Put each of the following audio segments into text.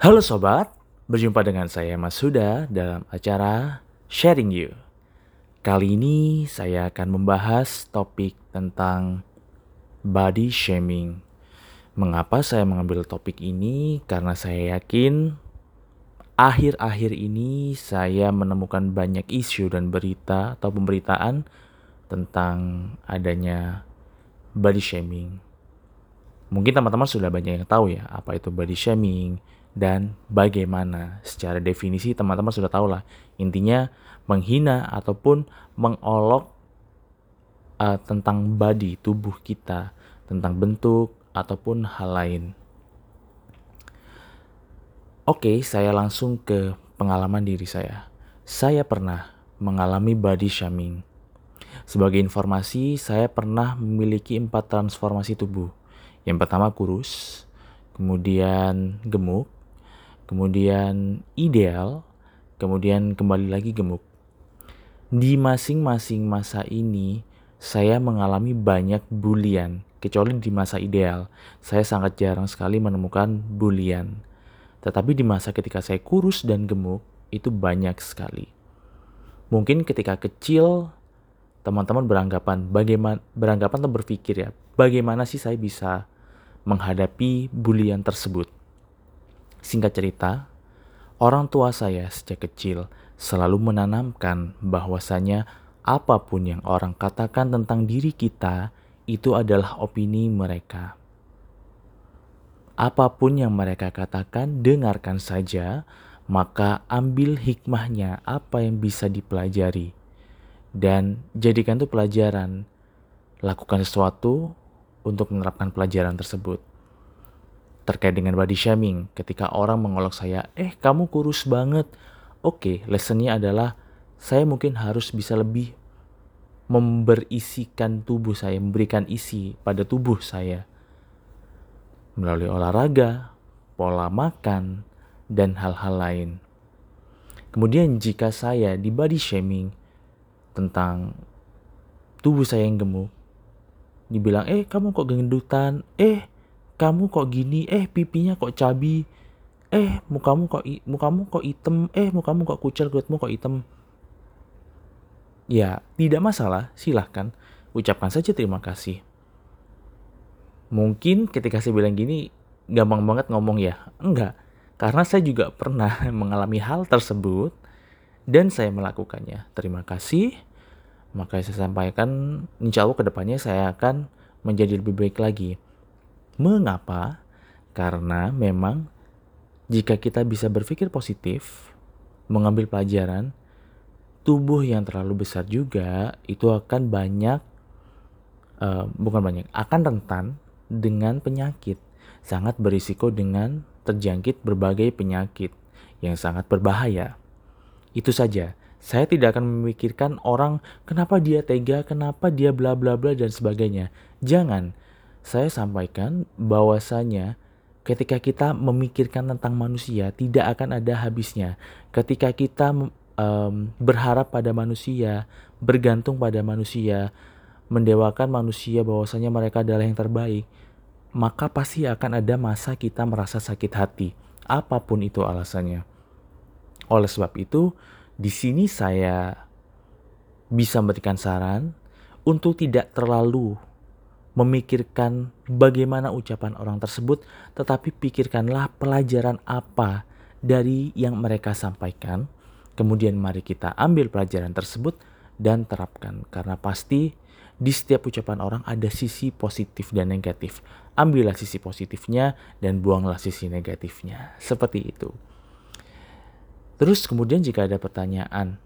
Halo sobat, berjumpa dengan saya Mas Huda dalam acara Sharing You. Kali ini saya akan membahas topik tentang body shaming. Mengapa saya mengambil topik ini? Karena saya yakin akhir-akhir ini saya menemukan banyak isu dan berita atau pemberitaan tentang adanya body shaming. Mungkin teman-teman sudah banyak yang tahu ya apa itu body shaming, dan bagaimana. Secara definisi teman-teman sudah tahu lah. Intinya menghina ataupun mengolok uh, tentang body tubuh kita, tentang bentuk ataupun hal lain. Oke, saya langsung ke pengalaman diri saya. Saya pernah mengalami body shaming. Sebagai informasi, saya pernah memiliki empat transformasi tubuh. Yang pertama kurus, kemudian gemuk, kemudian ideal, kemudian kembali lagi gemuk. Di masing-masing masa ini, saya mengalami banyak bulian, kecuali di masa ideal. Saya sangat jarang sekali menemukan bulian. Tetapi di masa ketika saya kurus dan gemuk, itu banyak sekali. Mungkin ketika kecil, teman-teman beranggapan bagaimana beranggapan atau berpikir ya, bagaimana sih saya bisa menghadapi bulian tersebut? Singkat cerita, orang tua saya sejak kecil selalu menanamkan bahwasanya apa pun yang orang katakan tentang diri kita itu adalah opini mereka. Apa pun yang mereka katakan, dengarkan saja, maka ambil hikmahnya apa yang bisa dipelajari. Dan jadikan itu pelajaran. Lakukan sesuatu untuk menerapkan pelajaran tersebut terkait dengan body shaming ketika orang mengolok saya, eh kamu kurus banget. Oke, lessonnya adalah saya mungkin harus bisa lebih memberisikan tubuh saya, memberikan isi pada tubuh saya melalui olahraga, pola makan, dan hal-hal lain. Kemudian jika saya di body shaming tentang tubuh saya yang gemuk, dibilang, eh kamu kok gendutan, eh kamu kok gini? Eh pipinya kok cabi. Eh mukamu kok mukamu kok hitam. Eh mukamu kok kucel kulitmu kok hitam. Ya tidak masalah. Silahkan. Ucapkan saja terima kasih. Mungkin ketika saya bilang gini gampang banget ngomong ya? Enggak. Karena saya juga pernah mengalami hal tersebut dan saya melakukannya. Terima kasih. Maka saya sampaikan insya Allah ke depannya saya akan menjadi lebih baik lagi Mengapa? Karena memang jika kita bisa berpikir positif, mengambil pelajaran, tubuh yang terlalu besar juga itu akan banyak, uh, bukan banyak, akan rentan dengan penyakit, sangat berisiko dengan terjangkit berbagai penyakit yang sangat berbahaya. Itu saja. Saya tidak akan memikirkan orang kenapa dia tega, kenapa dia bla bla bla dan sebagainya. Jangan saya sampaikan bahwasanya ketika kita memikirkan tentang manusia tidak akan ada habisnya. Ketika kita um, berharap pada manusia, bergantung pada manusia, mendewakan manusia bahwasanya mereka adalah yang terbaik, maka pasti akan ada masa kita merasa sakit hati, apa pun itu alasannya. Oleh sebab itu, di sini saya bisa memberikan saran untuk tidak terlalu memikirkan bagaimana ucapan orang tersebut, tetapi pikirkanlah pelajaran apa dari yang mereka sampaikan. Kemudian mari kita ambil pelajaran tersebut dan terapkan karena pasti di setiap ucapan orang ada sisi positif dan negatif. Ambillah sisi positifnya dan buanglah sisi negatifnya. Seperti itu. Terus kemudian jika ada pertanyaan,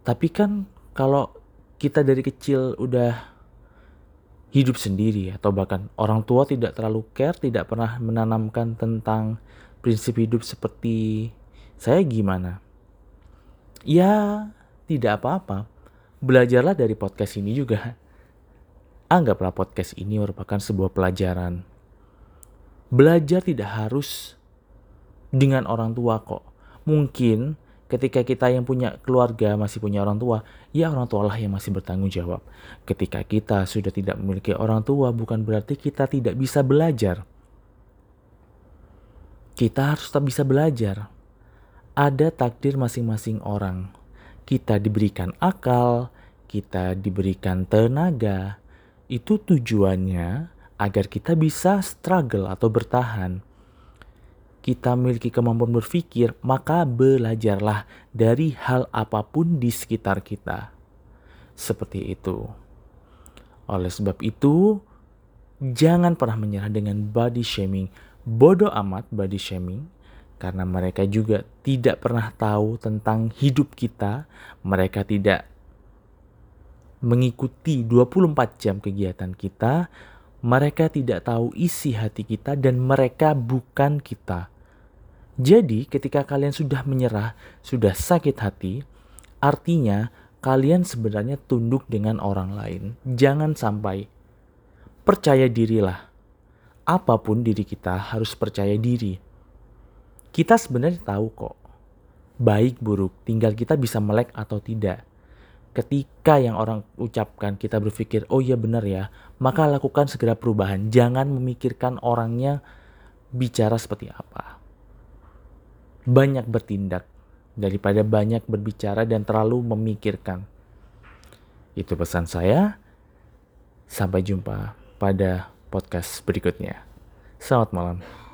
tapi kan kalau kita dari kecil udah hidup sendiri atau bahkan orang tua tidak terlalu care, tidak pernah menanamkan tentang prinsip hidup seperti saya gimana? Ya, tidak apa-apa. Belajarlah dari podcast ini juga. Anggaplah podcast ini merupakan sebuah pelajaran. Belajar tidak harus dengan orang tua kok. Mungkin Ketika kita yang punya keluarga masih punya orang tua, ya orang tua lah yang masih bertanggung jawab. Ketika kita sudah tidak memiliki orang tua, bukan berarti kita tidak bisa belajar. kita harus tetap bisa belajar. Ada takdir masing-masing orang. Kita diberikan akal, kita diberikan tenaga. Itu tujuannya agar kita bisa struggle atau bertahan. Kita memiliki kemampuan berpikir, maka belajarlah dari hal apa pun di sekitar kita. Seperti itu. Oleh sebab itu, jangan pernah menyerah dengan body shaming bodoh amat body shaming karena mereka juga tidak pernah tahu tentang hidup kita. Mereka tidak mengikuti 24 jam kegiatan kita. Mereka tidak tahu isi hati kita dan mereka bukan kita. Jadi ketika kalian sudah menyerah, sudah sakit hati, artinya kalian sebenarnya tunduk dengan orang lain. Jangan sampai percaya dirilah apa pun diri kita harus percaya diri. Kita sebenarnya tahu kok, baik buruk, tinggal kita bisa melek atau tidak. Ketika yang orang ucapkan kita berpikir, oh iya benar ya, maka lakukan segera perubahan. Jangan memikirkan orangnya bicara seperti apa. Banyak bertindak daripada banyak berbicara dan terlalu memikirkan. Itu pesan saya. Sampai jumpa pada podcast berikutnya. Selamat malam.